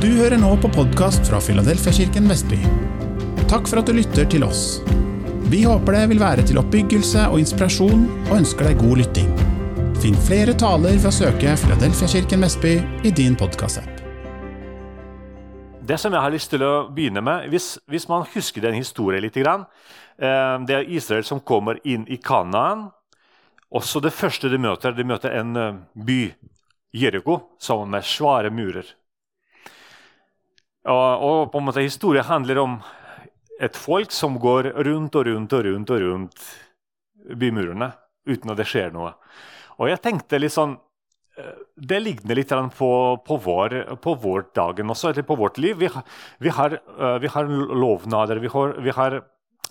Du hører nå på podkast fra Filadelfiakirken Vestby. Takk for at du lytter til oss. Vi håper det vil være til oppbyggelse og inspirasjon, og ønsker deg god lytting. Finn flere taler ved å søke Filadelfiakirken Vestby i din podkastapp. Det som jeg har lyst til å begynne med, Hvis, hvis man husker den historien litt eh, Det er Israel som kommer inn i Kanaan. Også det første de møter, de møter en eh, by, Jeriko, sammen med svære murer. Og, på en måte Historien handler om et folk som går rundt og rundt og rundt og rundt bymurene uten at det skjer noe. Og jeg tenkte litt sånn eh, Det ligner litt på, på, vår, vår dagen også, eller på vårt liv. Vi, vi, har, eh, vi har, lovnader, vi har, vi har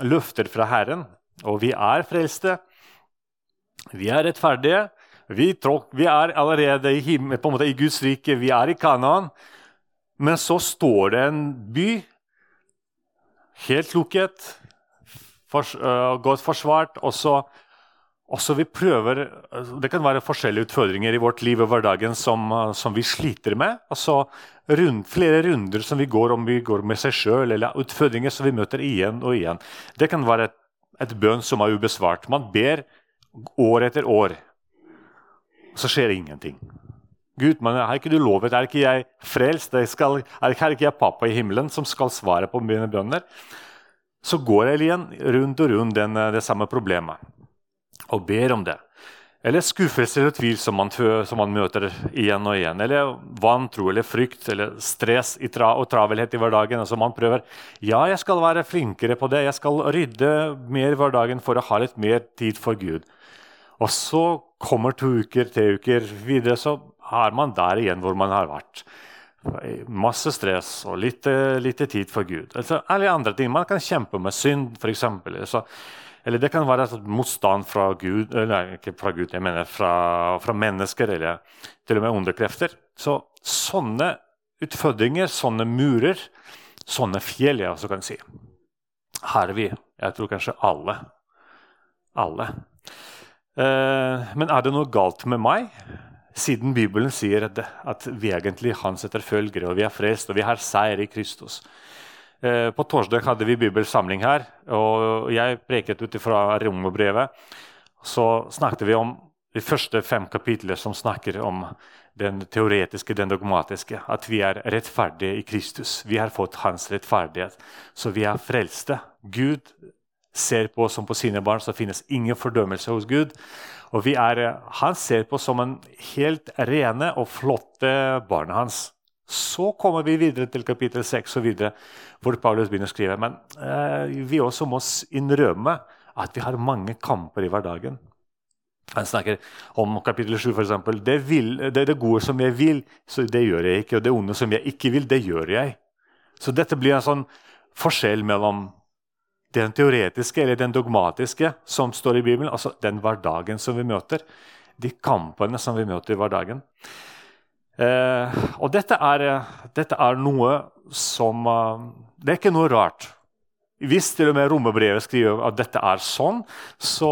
løfter fra Herren, og vi er frelste. Vi er rettferdige. Vi, tråk, vi er allerede i, himmel, på en måte i Guds rike, vi er i Kanaan. Men så står det en by, helt lukket, for, uh, godt forsvart. og så også vi prøver, Det kan være forskjellige utfordringer i vårt liv og hverdagen som, uh, som vi sliter med. altså rund, Flere runder som vi går om vi går med seg sjøl, eller utfordringer som vi møter igjen og igjen. Det kan være et, et bønn som er ubesvart. Man ber år etter år, og så skjer ingenting. Gud, men har ikke du lovet? Er ikke jeg frelst? Skal, er ikke jeg pappa i himmelen som skal svare på mine bønner? Så går jeg igjen rundt og rundt den, det samme problemet og ber om det. Eller skuffelse eller tvil som man, som man, møter igjen og igjen. Eller vantro eller frykt eller stress tra og travelhet i hverdagen. Altså man prøver ja, jeg skal være flinkere på det, jeg skal rydde mer i hverdagen for å ha litt mer tid for Gud. Og så kommer to uker, tre uker videre, så er man der igjen hvor man har vært. Masse stress og lite, lite tid for Gud. Altså, eller andre ting. Man kan kjempe med synd, f.eks. Altså, eller det kan være motstand fra Gud, nei, ikke fra Gud, jeg mener fra, fra mennesker, eller til og med underkrefter. Så sånne utfordringer, sånne murer, sånne fjell, jeg også kan si. Er vi. Jeg tror kanskje alle. Alle. Eh, men er det noe galt med meg? Siden Bibelen sier at vi egentlig er hans etterfølgere, og vi er frelst, og vi har seier i Kristus. Eh, på torsdag hadde vi bibelsamling her, og jeg preket ut fra romerbrevet. Så snakket vi om de første fem kapitler som snakker om den teoretiske, den dogmatiske. At vi er rettferdige i Kristus. Vi har fått hans rettferdighet. Så vi er frelste. Gud ser på som på sine barn, så finnes ingen fordømmelse hos Gud. Og er, Han ser på som en helt rene og flotte barnet hans. Så kommer vi videre til kapittel 6, og videre, hvor Paulus begynner å skrive. Men eh, vi også må innrømme at vi har mange kamper i hverdagen. Han snakker om kapittel 7 f.eks. Det, det er det gode som jeg vil, så det gjør jeg ikke. Og det onde som jeg ikke vil, det gjør jeg. Så dette blir en sånn forskjell mellom den teoretiske eller den dogmatiske som står i Bibelen, altså den hverdagen som vi møter. De kampene som vi møter i hverdagen. Eh, og dette er, dette er, noe som uh, Det er ikke noe rart. Hvis til og med romerbrevet skriver at dette er sånn, så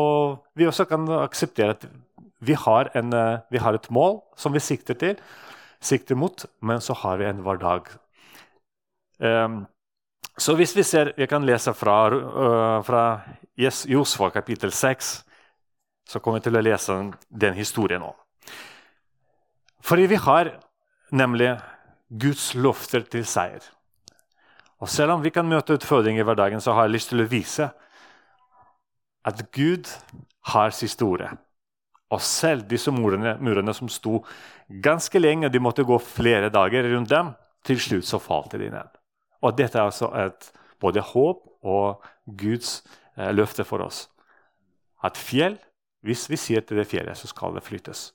vi også kan akseptere at vi har, en, uh, vi har et mål som vi sikter til, sikter mot, men så har vi en hverdag. Um, så hvis vi ser, Jeg kan lese fra, uh, fra Josfa kapittel 6. Så kommer jeg til å lese den historien nå. Fordi vi har nemlig Guds løfter til seier. Og Selv om vi kan møte utfordringer i hverdagen, så har jeg lyst til å vise at Gud har siste ordet. Og selv disse murene, murene som sto ganske lenge, de måtte gå flere dager rundt dem, til slutt så falt de ned. Og dette er altså et både håp og Guds eh, løfte for oss. At fjell, hvis vi sier til det fjellet, så skal det flyttes.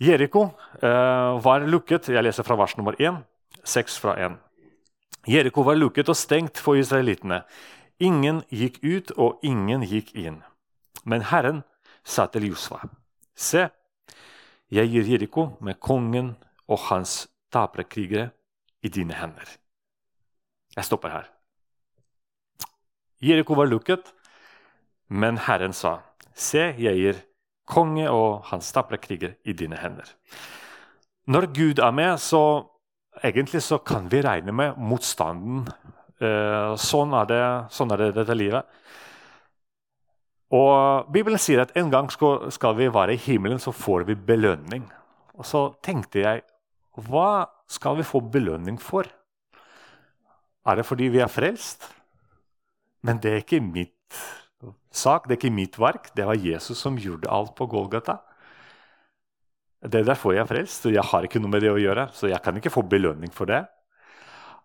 Jeriko eh, var lukket. Jeg leser fra vers nummer 1. 6 fra 1. Jeriko var lukket og stengt for israelittene. Ingen gikk ut, og ingen gikk inn. Men Herren sa til Josfa.: Se, jeg gir Jeriko med kongen og hans tapre krigere i dine hender. Jeg stopper her. Jeriko var lukket, men Herren sa, Se, jeg gir konge og hans tapre kriger i dine hender. Når Gud er med, så egentlig så kan vi regne med motstanden. Eh, sånn, er det, sånn er det dette livet. Og Bibelen sier at en gang skal, vi være i himmelen, så får vi belønning. Og så tenkte jeg hva skal vi få belønning for? Er det fordi vi er frelst? Men det er ikke mitt sak, det er ikke mitt verk. Det var Jesus som gjorde alt på Golgata. Det er derfor jeg er frelst. og Jeg har ikke noe med det å gjøre, så jeg kan ikke få belønning for det.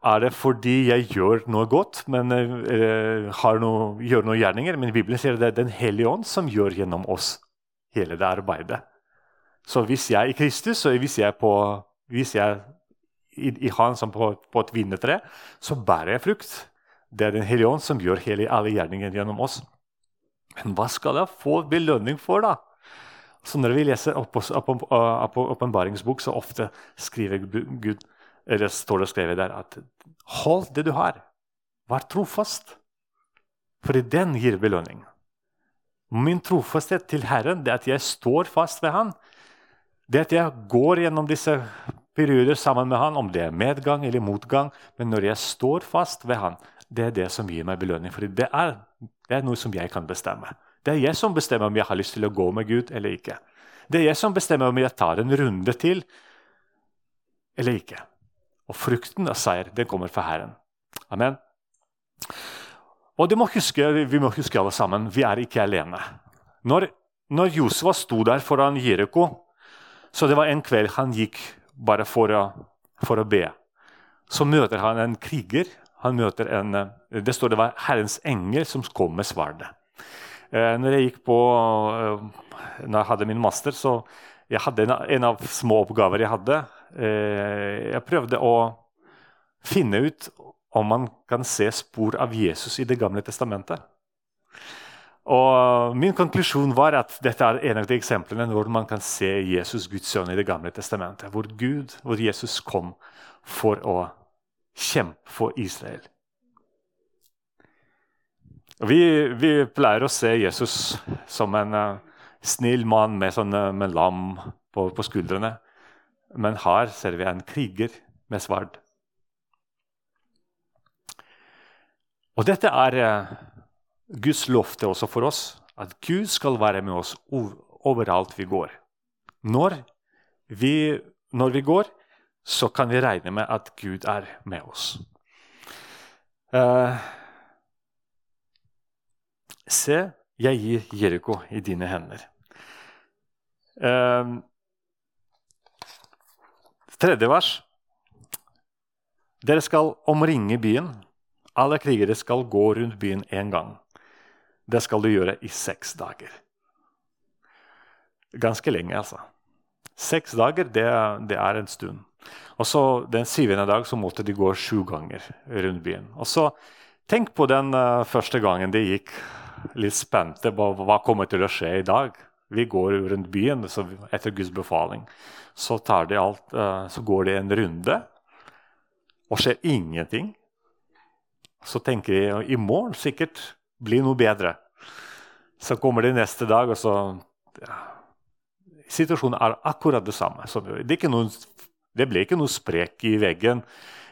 Er det fordi jeg gjør noe godt, men uh, noe, gjør noen gjerninger? Men Bibelen sier det er Den hellige ånd som gjør gjennom oss hele det arbeidet. Så hvis jeg er i Kristus, og hvis jeg, på, hvis jeg i, i Han som på, på et vinnertre, så bærer jeg frukt. Det er Den hellige ånd som gjør hele, alle gjerningene gjennom oss. Men hva skal jeg få belønning for, da? Så når vi leser åpenbaringsbok, så ofte skriver Gud, eller står det skrevet der at hold det du har. Vær trofast, for den gir belønning. Min trofasthet til Herren det er at jeg står fast ved Han. Det at jeg går gjennom disse perioder sammen med Han, om det er medgang eller motgang. Men når jeg står fast ved Han, det er det som gir meg belønning. For det er, det er noe som jeg kan bestemme. Det er jeg som bestemmer om jeg har lyst til å gå med Gud eller ikke. Det er jeg som bestemmer om jeg tar en runde til eller ikke. Og frukten av seier den kommer fra Herren. Amen. Og må huske, Vi må huske alle sammen vi er ikke alene. Når, når Josua sto der foran Jeriko, så det var en kveld han gikk bare for å, for å be, så møter han en kriger. Han møter en, Det står det var Herrens engel som kom med sverdet. Eh, når jeg gikk på, eh, når jeg hadde min master, så jeg hadde en, en av små oppgaver jeg hadde. Eh, jeg prøvde å finne ut om man kan se spor av Jesus i Det gamle testamentet. Og Min konklusjon var at dette er en av de eksemplene hvor man kan se Jesus, Guds sønn, i Det gamle testamentet. Hvor Gud, hvor Jesus kom for å kjempe for Israel. Vi, vi, pleier å se Jesus som en uh, snill mann med, sånne, med lam på, på, skuldrene. Men her ser vi en kriger med sverd. Og dette er uh, Guds lovte også for oss. At Gud skal være med oss overalt vi går. Når vi, når vi går, så kan vi regne med at Gud er med oss. Uh, Se, jeg gir Jeriko i dine hender. Uh, tredje vers. Dere skal omringe byen. Alle krigere skal gå rundt byen én gang. Det skal du gjøre i seks dager. Ganske lenge, altså. Seks dager, det, det er en stund. Og så Den syvende dag så måtte de gå sju ganger rundt byen. Og så Tenk på den uh, første gangen de gikk litt spente på hva kommer til å skje i dag. Vi går rundt byen etter Guds befaling. Så, de alt, uh, så går de en runde, og skjer ingenting. Så tenker de i morgen sikkert blir noe bedre. Så kommer de neste dag, og så ja, Situasjonen er akkurat det samme. Det, noen, det ble ikke noe sprek i veggen.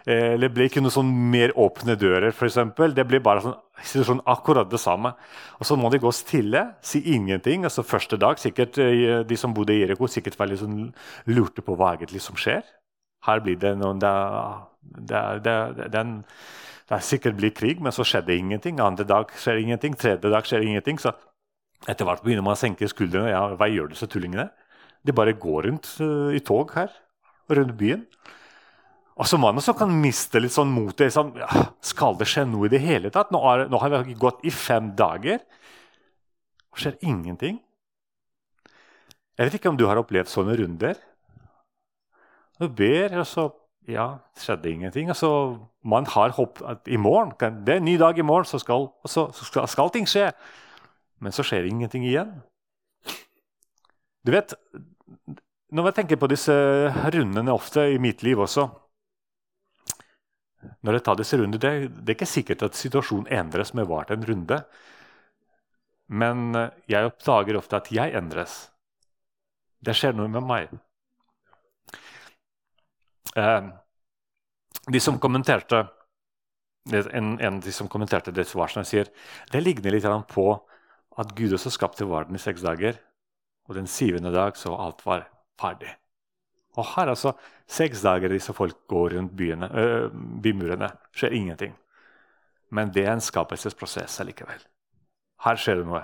Eh, det ble ikke noe sånn mer åpne dører, f.eks. Det blir bare sånn, situasjonen akkurat det samme. Og Så må de gå stille, si ingenting. altså Første dag sikkert eh, de som bodde i Jeriko, sikkert var litt sånn, lurte på hva egentlig som skjer. Her blir det noen det, det, det, det sikkert blir krig, men så skjedde ingenting. Andre dag skjer ingenting, tredje dag skjer ingenting. så Etter hvert begynner man å senke skuldrene. Ja, hva gjør disse tullingene? De bare går rundt uh, i tog her, rundt byen. Og så man også kan miste litt sånn motet. Sånn, ja, skal det skje noe i det hele tatt? Nå, er, nå har vi gått i fem dager, og skjer ingenting. Jeg vet ikke om du har opplevd sånne runder. Du ber, og så ja, skjedde ingenting. Altså, man har håp at i morgen, det er en ny dag i morgen, så skal, så, så skal, skal ting skje. Men så skjer ingenting igjen. Du vet, Når jeg tenker på disse rundene ofte i mitt liv også når jeg tar disse runder, det, det, er ikke sikkert at situasjonen endres med hvert en runde. Men eh, jeg oppdager ofte at jeg endres. Det skjer noe med meg. Eh, de som kommenterte en, en av de som kommenterte som jeg sier det ligner litt på at Gud også skapte verden i seks dager, og den syvende dag så alt var ferdig. Og her altså seks dager disse folk går rundt byene, øh, bymurene. skjer ingenting. Men det er en skapelsesprosess allikevel. Her skjer det noe.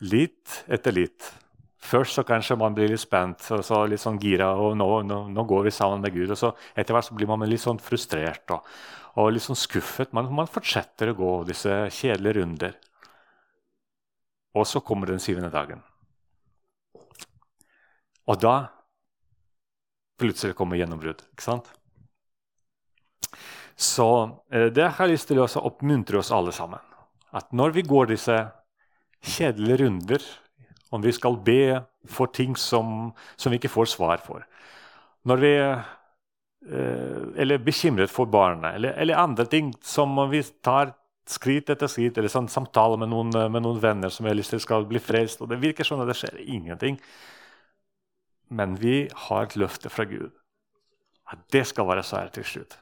Litt etter litt. Først så kanskje man blir litt spent og så litt sånn gira. og nå, nå, nå går vi sammen med Gud. og så Etter hvert så blir man litt sånn frustrert og, og litt sånn skuffet. Man, man fortsetter å gå disse kjedelige runder. Og så kommer den syvende dagen. Og da plutselig kommer gjennombrudd. ikke sant? Så eh, det har jeg lyst til å oppmuntre oss alle sammen. At når vi går disse kjedelige runder, om vi skal be for ting som, som vi ikke får svar for Når vi eh, Eller bekymret for barna, eller, eller, andre ting som vi tar skritt etter skritt, eller sånn samtale med noen, med noen venner som jeg til skal bli frelst, og det virker sånn at det skjer ingenting. Men vi har et løfte fra Gud at det skal være seier til slutt.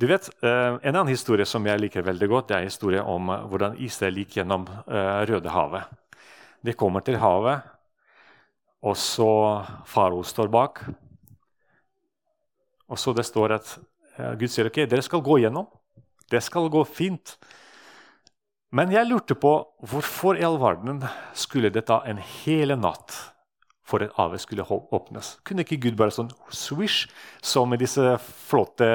Du vet, eh, En annen historie som jeg liker veldig godt, det er en historie om eh, hvordan Israel gikk gjennom Rødehavet. De kommer til havet, og så farao står bak. Og så det står at Gud sier ok, dere skal gå gjennom. Det skal gå fint. Men jeg lurte på hvorfor i all verden skulle det ta en hel natt for at havet skulle åpnes. Kunne ikke Gud bare sånn swish, som i disse flotte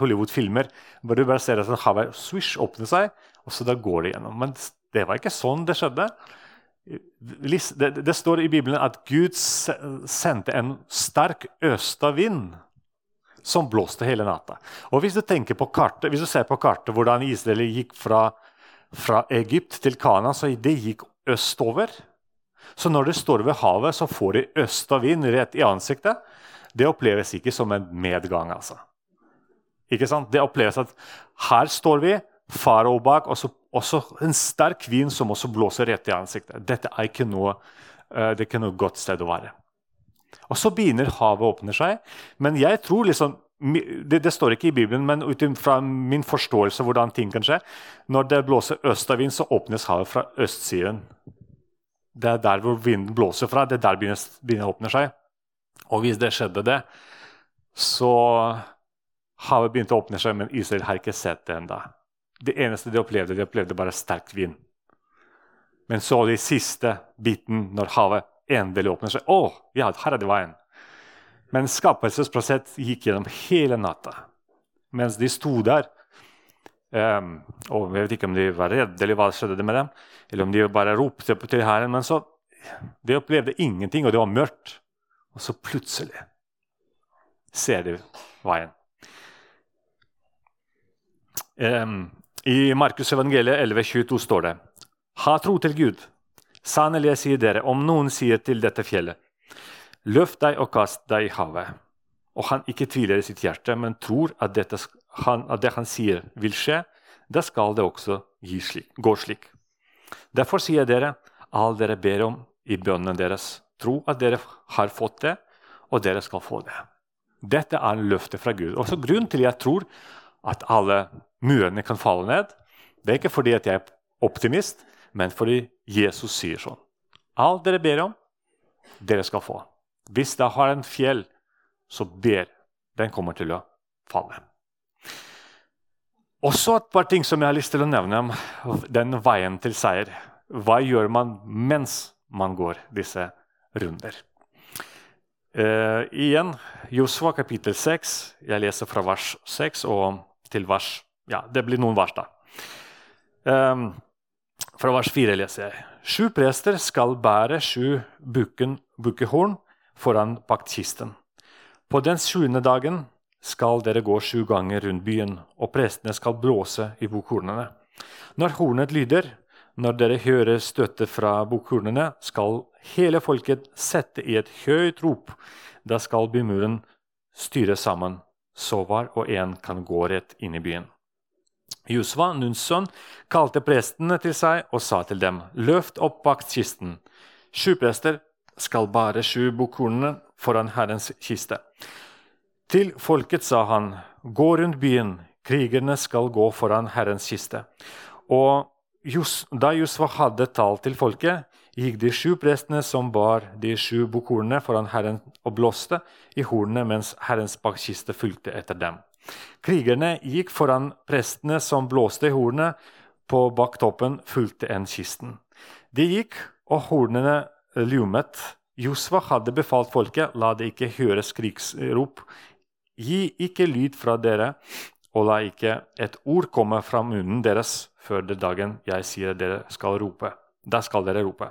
Hollywood-filmer, Bare bare ser at havet swish åpner seg, og så da går det gjennom. Men det var ikke sånn det skjedde. Det, det står i Bibelen at Gud sendte en sterk østavind som blåste hele natta. Og Hvis du kartet, hvis du ser på kartet hvordan Israel gikk fra, fra Egypt til Kana, så det gikk østover. Så når de står ved havet, så får de øst og vind rett i ansiktet. Det oppleves ikke som en medgang. altså. Ikke sant? Det oppleves at her står vi, farao bak, og så også en sterk vind som også blåser rett i ansiktet. Dette er ikke noe, uh, det er ikke noe godt sted å være. Og Så begynner havet å åpne seg. Men jeg tror liksom, det, det, står ikke i Bibelen, men ut fra min forståelse hvordan ting kan skje Når det blåser østavind, så åpnes havet fra østsiden. Det er der hvor vinden blåser fra. Det er der begynner å åpne seg. Og hvis det skjedde, det, så havet begynte å åpne seg, men Israel har ikke sett det ennå. Det eneste de opplevde, de opplevde bare sterk vind. Men så de siste biten, når havet endelig åpner seg Å, ja, her er det veien. Men skapelsesprosess gikk gjennom hele natta. Mens de sto der Um, og Jeg vet ikke om de var redde, eller hva skjedde med dem, eller om de bare ropte til Herren. Men så de opplevde ingenting, og det var mørkt. Og så plutselig ser de veien. Um, I Markus evangeliet 11,22 står det Ha tro til Gud. Sannelig, jeg sier dere, om noen sier til dette fjellet, løft deg og kast deg i havet, og han ikke tviler i sitt hjerte, men tror at dette han, at det han sier, vil skje, da skal det også slik, gå slik. Derfor sier dere, all dere ber om i bønnen deres, tro at dere har fått det, og dere skal få det. Dette er en løfte fra Gud. Også Grunnen til at jeg tror at alle murene kan falle ned, det er ikke fordi jeg er optimist, men fordi Jesus sier sånn. Alt dere ber om, dere skal få. Hvis dere har en fjell, så ber. Den kommer til å falle. Også et par ting som jeg har lyst til å nevne om den veien til seier. Hva gjør man mens man går disse runder? Uh, igjen, Josua kapittel 6. Jeg leser fra vers 6 og til vers Ja, det blir noen vers, da. Um, fra vers 4 leser jeg. Sju prester skal bære sju bukkehorn foran paktkisten. På den sjuende dagen skal dere gå sju ganger rundt byen, og prestene skal blåse i bokhornene. Når hornet lyder, når dere hører støtet fra bokhornene, skal hele folket sette i et høyt rop. Da skal bymuren styre sammen, så hver og en kan gå rett inn i byen. Josva, Nuns sønn, kalte prestene til seg og sa til dem.: Løft opp vaktkisten. Sju prester skal bære sju bukkhornene foran Herrens kiste. Til folket sa han, gå rundt byen, krigerne skal gå foran Herrens kiste. Og da Josva hadde talt til folket, gikk de sju prestene som bar de sju bukkhornene foran Herren og blåste i hornene mens Herrens bakkiste fulgte etter dem. Krigerne gikk foran prestene som blåste i hornene. På baktoppen fulgte en kisten. De gikk, og hornene ljumet. Josva hadde befalt folket, la det ikke høres krigsrop. Gi ikke lyd fra dere, og la ikke et ord komme fra munnen deres før den dagen jeg sier dere skal rope. Da skal dere rope.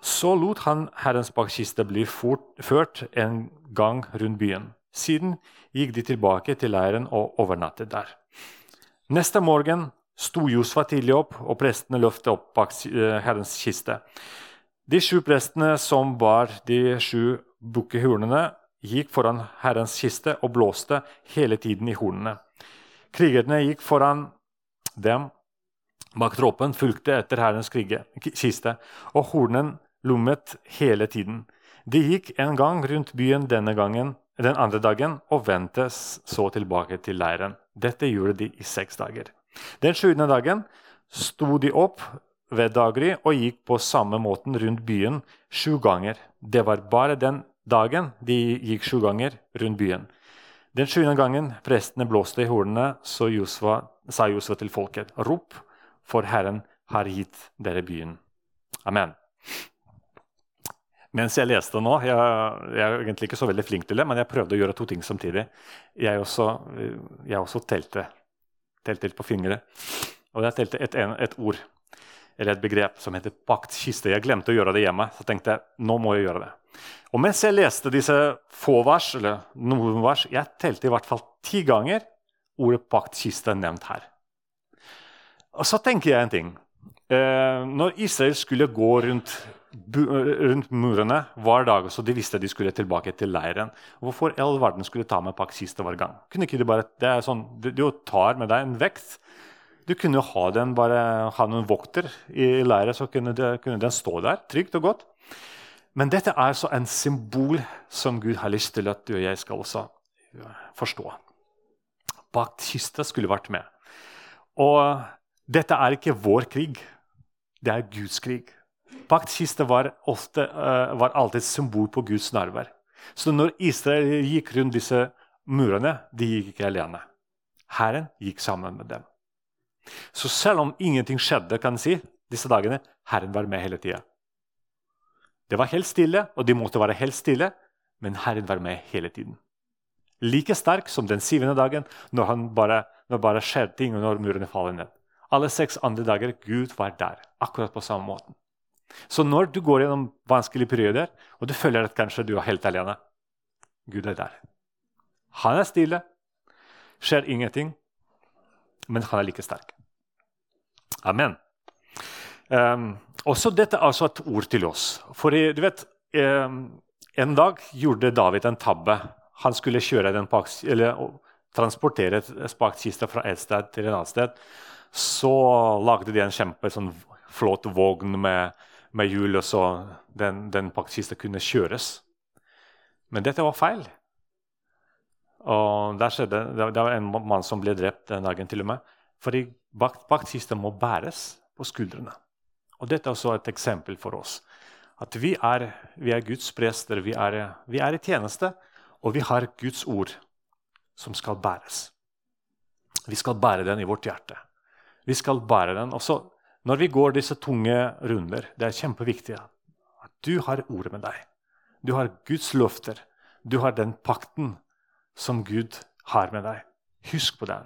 Så lot han Herrens bakkiste bli fort, ført en gang rundt byen. Siden gikk de tilbake til leiren og overnattet der. Neste morgen sto Josfa tidlig opp, og prestene løftet opp bak eh, Herrens kiste. De sju prestene som bar de sju bukkehornene, gikk foran Herrens kiste og blåste hele tiden i hornene. Krigerne gikk foran dem Bak troppen fulgte etter herrens kiste, og hornen lommet hele tiden. De gikk en gang rundt byen denne gangen, den andre dagen og vendte så tilbake til leiren. Dette gjorde de i seks dager. Den sjuende dagen sto de opp ved daggry og gikk på samme måten rundt byen sju ganger. Det var bare den dagen de gikk sju ganger rundt byen. Den sjuende gangen prestene blåste i hornene, så Josva, sa Josva til folket.: Rop for Herren har gitt dere byen. Amen. Mens jeg leste nå jeg, jeg, er egentlig ikke så veldig flink til det, men jeg prøvde å gjøre to ting samtidig. Jeg også, jeg også telte. Telte litt på fingre. Og jeg telte et, et, ord, eller et begrep, som heter paktkiste. Jeg glemte å gjøre det hjemme, så tenkte jeg nå må jeg gjøre det. Og mens jeg leste disse få vers, eller noen vers, jeg telte i hvert fall ti ganger ordet paktkiste nevnt her. Og så tenker jeg en ting. Eh, når Israel skulle gå rundt, rundt, murene hver dag, så de visste de skulle tilbake til leiren, hvorfor i all verden skulle ta med pakk siste hver gang? Kunne ikke de bare, det er sånn, du, tar med deg en vekt. Du kunne ha den, bare ha noen vokter i leiren, så kunne, det, kunne den stå der trygt og godt. Men dette er så en symbol som Gud har lyst til at du og jeg skal også forstå. Paktkista skulle vært med. Og dette er ikke vår krig, det er Guds krig. Paktkista var, ofte, uh, var alltid et symbol på Guds nærvær. Så når Israel gikk rundt disse murene, de gikk ikke alene. Herren gikk sammen med dem. Så selv om ingenting skjedde kan si, disse dagene, Herren var med hele tida. Det var helt stille, og de måtte være helt stille, men Herren var med hele tiden. Like sterk som den syvende dagen, når, han bare, når bare skjer ting, og når murene faller ned. Alle seks andre dager Gud var der. akkurat på samme måten. Så når du går gjennom vanskelige perioder, og du føler at kanskje du er helt alene Gud er der. Han er stille, skjer ingenting, men han er like sterk. Amen. Um, også dette er altså et ord til oss. For du vet, um, En dag gjorde David en tabbe. Han skulle kjøre den eller transportere spakkista fra et sted til et annet sted så lagde de en kjempe sånn, vogn med, med hjul, så den, den paktkista kunne kjøres. Men dette var feil. Og der skjedde, Det var en mann som ble drept den dagen. til og med. Fordi paktkista må bæres på skuldrene. Og Dette er også et eksempel for oss. At vi er, vi er Guds prester, vi er, vi er i tjeneste, og vi har Guds ord som skal bæres. Vi skal bære den i vårt hjerte. Vi skal bære den. Også når vi går disse tunge runder, det er kjempeviktig at du har ordet med deg. Du har Guds løfter. Du har den pakten som Gud har med deg. Husk på den.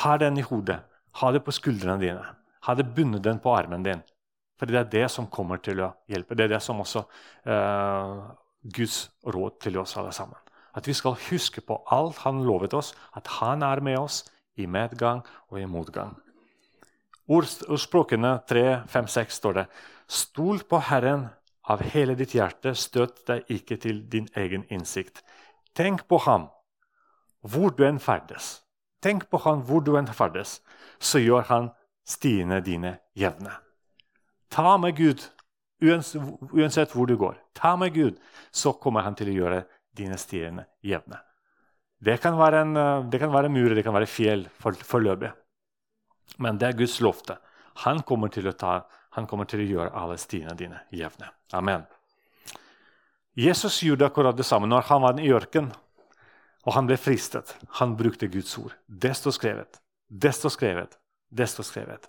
Ha den i hodet. Ha det på skuldrene dine. Ha det bundet den på armen din. For det er det som kommer til å hjelpe. Det er det som også uh, Guds råd til oss alle sammen. At vi skal huske på alt han lovet oss, at han er med oss i medgang og i motgang. Ordspråkene 3, 5, 6 står det Stol på Herren av hele ditt hjerte, støt deg ikke til din egen innsikt. Tenk på ham hvor du enn ferdes. Tenk på ham hvor du enn ferdes, så gjør han stiene dine jevne. Ta med Gud uansett hvor du går. Ta med Gud, så kommer han til å gjøre dine stiene jevne. Det kan være en, det kan være det kan være fjell for, foreløpig. Men det er Guds lovte. Han kommer til å, ta, kommer til å gjøre alle stiene dine jevne. Amen. Jesus gjorde akkurat det samme når han var i ørkenen og han ble fristet. Han brukte Guds ord. Det står skrevet. Det står skrevet. Det står skrevet.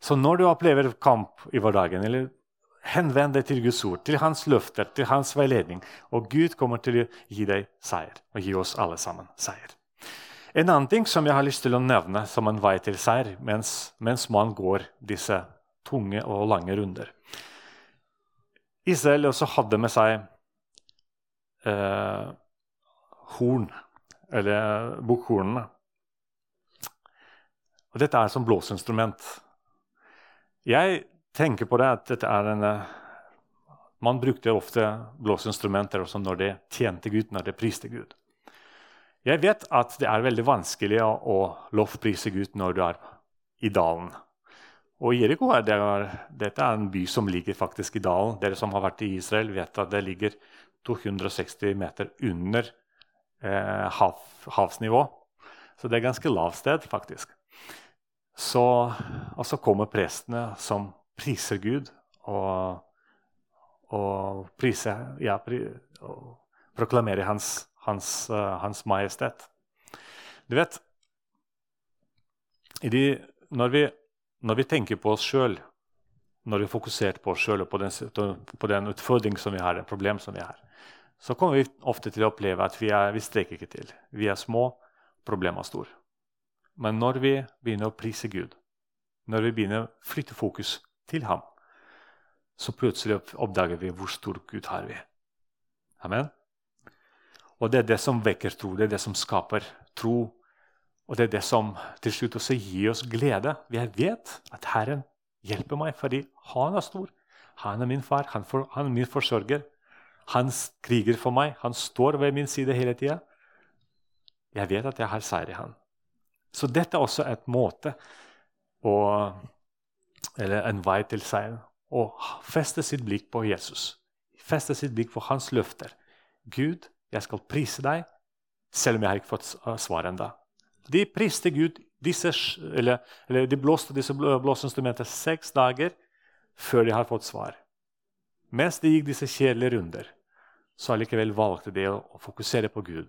Så når du opplever kamp i hverdagen, eller henvend deg til Guds ord, til hans løfter, til hans veiledning, og Gud kommer til å gi deg seier, og gi oss alle sammen seier. En annen ting som jeg har lyst til å nevne som en vei til seier mens, mens man går disse tunge og lange runder Israel også hadde med seg eh, horn, eller bokhornene. Og dette er som blåseinstrument. Jeg tenker på det at dette er en eh, Man brukte ofte blåseinstrumenter også når det tjente Gud, når det priste Gud. Jeg vet at det er veldig vanskelig å, å lovprise Gud når du er i dalen. Og Jeriko er, det er, dette er en by som ligger faktisk i dalen. Dere som har vært i Israel, vet at det ligger 260 meter under eh, hav, havsnivå. Så det er ganske lavt sted, faktisk. Så, og så kommer prestene som priser Gud og, og priser, ja, pri, og proklamerer hans, hans, uh, hans, majestet. Du vet de, når, vi, når, vi, tenker på oss sjøl, når vi er fokusert på oss sjøl og på den, på den utfordring som vi har, det problem som vi har, så kommer vi ofte til å oppleve at vi, er, vi streker ikke til. Vi er små, problemet er stort. Men når vi begynner å prise Gud, når vi begynner å flytte fokus til ham, så plutselig oppdager vi hvor stor Gud har vi. Amen. Og det er det som vekker tro, det er det som skaper tro. Og det er det som til slutt også gir oss glede. Jeg vet at Herren hjelper meg fordi han er stor. Han er min far, han, for, han er min forsørger. Han kriger for meg. Han står ved min side hele tida. Jeg vet at jeg har seier i han. Så dette er også et måte å, Eller en vei til seieren. Å feste sitt blikk på Jesus. Feste sitt blikk på hans løfter. Gud, jeg skal prise deg, selv om jeg har ikke fått svar ennå. De priste Gud, disse, eller, eller de blåste disse blåseinstrumentene seks dager før de har fått svar. Mens de gikk disse kjedelige runder så allikevel valgte de å, å fokusere på Gud.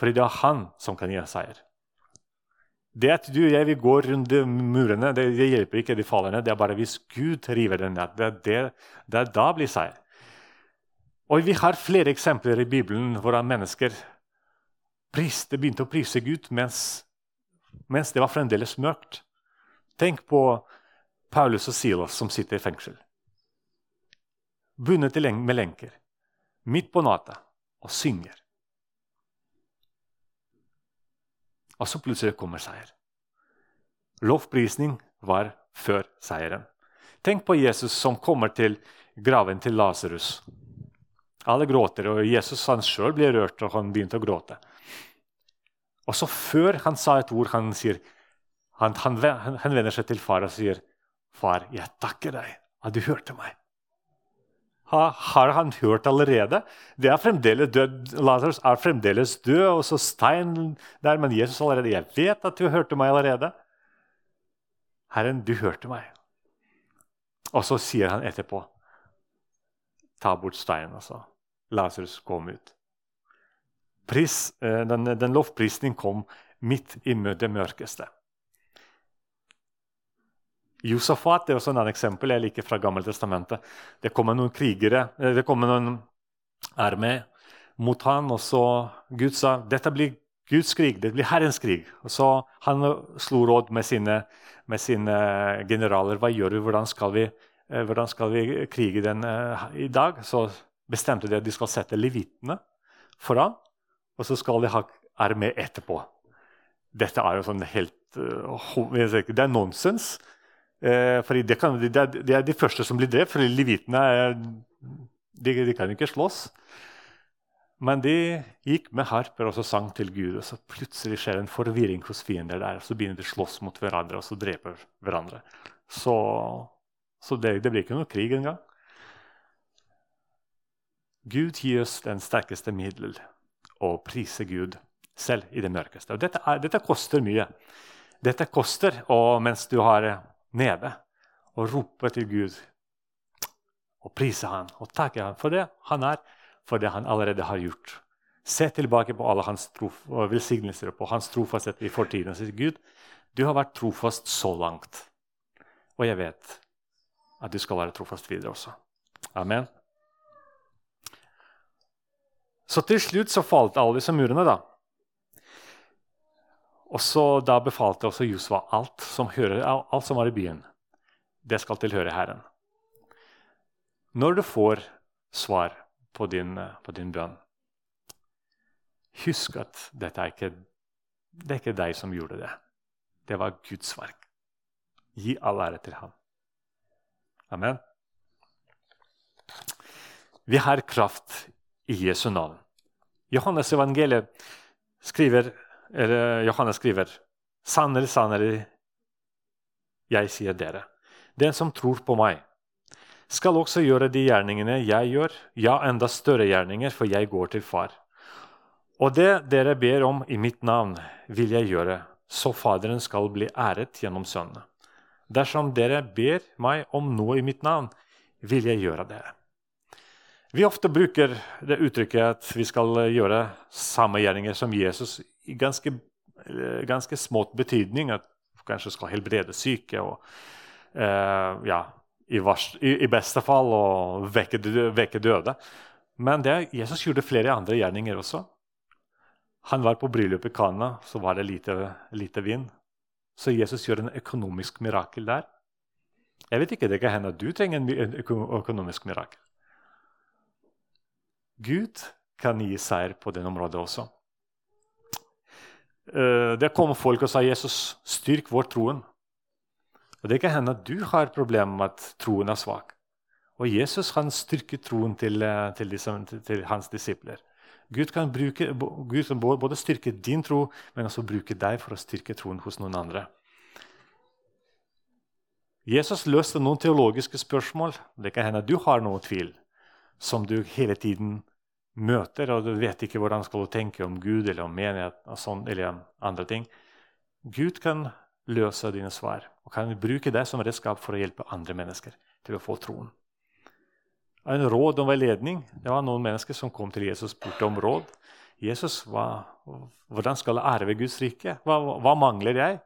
Fordi det er han som kan gi seier. Det at du og jeg vil gå rundt murene, det, det, hjelper ikke de fallende. Det er bare hvis Gud river den ned. Det, det, det da blir seier. Og Vi har flere eksempler i Bibelen hvordan mennesker priste, begynte å prise Gud mens, mens det var fremdeles mørkt. Tenk på Paulus og Silas som sitter i fengsel bundet med lenker, midt på natta, og synger. Og så plutselig kommer seier. Lovprisning var før seieren. Tenk på Jesus som kommer til graven til Lasarus. Alle gråter, og Jesus han sjøl ble rørt, og han begynte å gråte. Og så Før han sa et ord, han sier, han, han, han vender seg til far og sier, 'Far, jeg takker deg at du hørte meg.' har han hørt allerede. Det er fremdeles død. Lazarus er fremdeles død, og så stein der. Men Jesus allerede 'Jeg vet at du hørte meg allerede.' Herren, du hørte meg. Og så sier han etterpå, 'Ta bort steinen', altså. Lasarus kom ut. Pris, eh, den, den lovprisning kom midt i det mørkeste. Josafat er også en eksempel jeg liker fra Gammeltestamentet. Det kommer noen krigere, eh, det kommer noen armé mot han, og så Gud sa dette blir Guds krig, det blir Herrens krig. Og så Han slo råd med sine, med sine generaler. Hva gjør vi? Hvordan skal vi, eh, hvordan skal vi krige den i dag? Så bestemte de at de skal sette levitene foran, og så skal de ha armé etterpå. Dette er jo sånn helt uh, Det er nonsens. for det, kan, det, er, de første som blir drept, for levitene de, de, kan ikke slåss. Men de gikk med harper og så sang til Gud, og så plutselig skjer en forvirring hos fiender der. Så begynner de å slåss mot hverandre og så dreper hverandre. Så, så det, det blir ikke noe krig engang. Gud gir oss den sterkeste middel. å prise Gud selv i det mørkeste. Og dette, er, dette koster mye. Dette koster og mens du har nede, å rope til Gud og prise han og takke han for det han er, for det han allerede har gjort. Se tilbake på alle hans trof velsignelser og på hans trofasthet i fortiden. Og si Gud, du har vært trofast så langt. Og jeg vet at du skal være trofast videre også. Amen. Så til slutt så falt alle disse murene, da. Og så Da befalte også Josva alt som, alt som var i byen. Det skal tilhøre Herren. Når du får svar på din, på din bønn, husk at dette er ikke, det er ikke deg som gjorde det. Det var Guds verk. Gi all ære til ham. Amen. Vi har kraft i Jesu navn. Johannes evangeliet skriver, eller Johannes skriver Sannelig, sannelig, jeg sier dere. Den som tror på meg, skal også gjøre de gjerningene jeg gjør, ja, enda større gjerninger, for jeg går til Far. Og det dere ber om i mitt navn, vil jeg gjøre, så Faderen skal bli æret gjennom Sønnen. Dersom dere ber meg om noe i mitt navn, vil jeg gjøre det. Vi ofte bruker det uttrykket at vi skal gjøre samme gjerninger som Jesus i ganske, eh, ganske smått betydning. At vi kanskje skal helbrede syke og uh, ja, i, vars, i, i, beste fall og vekke, vekke døde. Men det, Jesus gjorde flere andre gjerninger også. Han var på bryllup i Kana, så var det lite, lite vind. Så Jesus gjør en økonomisk mirakel der. Jeg vet ikke, Det kan hende at du trenger en økonomisk mirakel. Gud kan gi seier på det området også. Eh, det kom folk og sa Jesus, styrk vår troen. Og Det kan hende at du har problemer med at troen er svak. Og Jesus kan styrke troen til, eh, til, disse, til hans disipler. Gud kan, bruke, Gud kan både styrke din tro, men også bruke deg for å styrke troen hos noen andre. Jesus løste noen teologiske spørsmål. Det kan hende at du har noe tvil som du hele tiden møter, og du vet ikke hvordan skal du tenke om Gud eller om menighet sånn, eller andre ting. Gud kan løse dine svar og kan bruke deg som redskap for å hjelpe andre mennesker til å få troen. En råd om veiledning. Det var noen mennesker som kom til Jesus og spurte om råd. Jesus, hva, hvordan skal jeg arve Guds rike? Hva, hva, mangler jeg?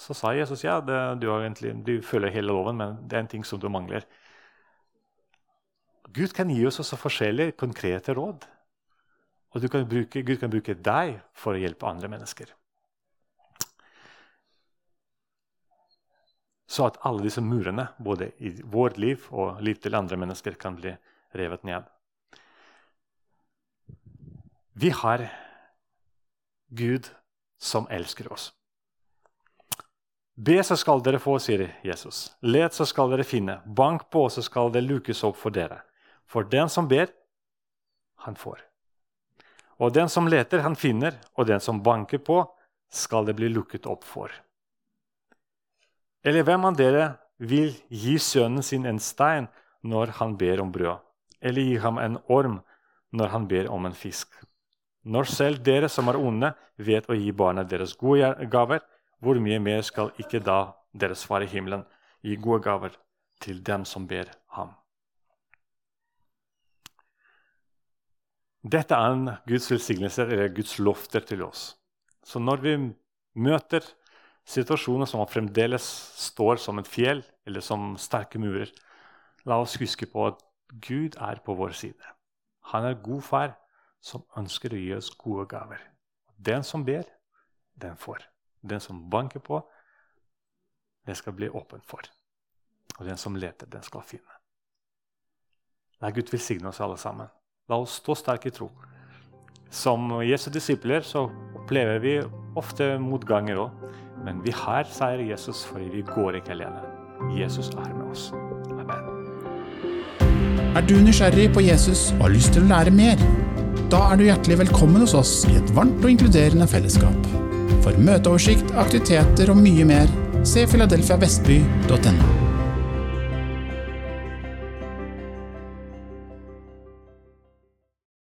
Så sa Jesus ja, det, du, egentlig, du følger hele loven, men det er en ting som du mangler. Gud kan gi oss også forskjellige konkrete råd. Og kan bruke, Gud kan bruke deg for å hjelpe andre mennesker. Så at alle disse murene, både i vårt liv og liv til andre mennesker, kan bli revet ned. Vi har Gud som elsker oss. Be, så skal dere få, sier Jesus. Let, så skal dere finne. Bank på, så skal det lukes opp for dere. For den som ber, han får. Og den som leter, han finner, og den som banker på, skal det bli lukket opp for. Eller hvem av dere vil gi sønnen sin en stein når han ber om brød, eller gi ham en orm når han ber om en fisk? Når selv dere som er onde, vet å gi barna deres gode gaver, hvor mye mer skal ikke da deres far i himmelen gi gode gaver til dem som ber ham? Dette er en Guds velsignelse eller Guds lofter til oss. Så når vi møter situasjoner som fremdeles står som et fjell eller som sterke murer, la oss huske på at Gud er på vår side. Han er god far som ønsker å gi oss gode gaver. Den som ber, den får. Den som banker på, den skal bli åpen for. Og den som leter, den skal finne. La Gud velsigne oss alle sammen. La oss stå sterke i tro. Som Jesu disipler så opplever vi ofte motganger òg. Men vi har seier Jesus fordi vi går ikke alene. Jesus er med oss. Amen. Er du nysgjerrig på Jesus og har lyst til å lære mer? Da er du hjertelig velkommen hos oss i et varmt og inkluderende fellesskap. For møteoversikt, aktiviteter og mye mer, se filadelfiavestby.no.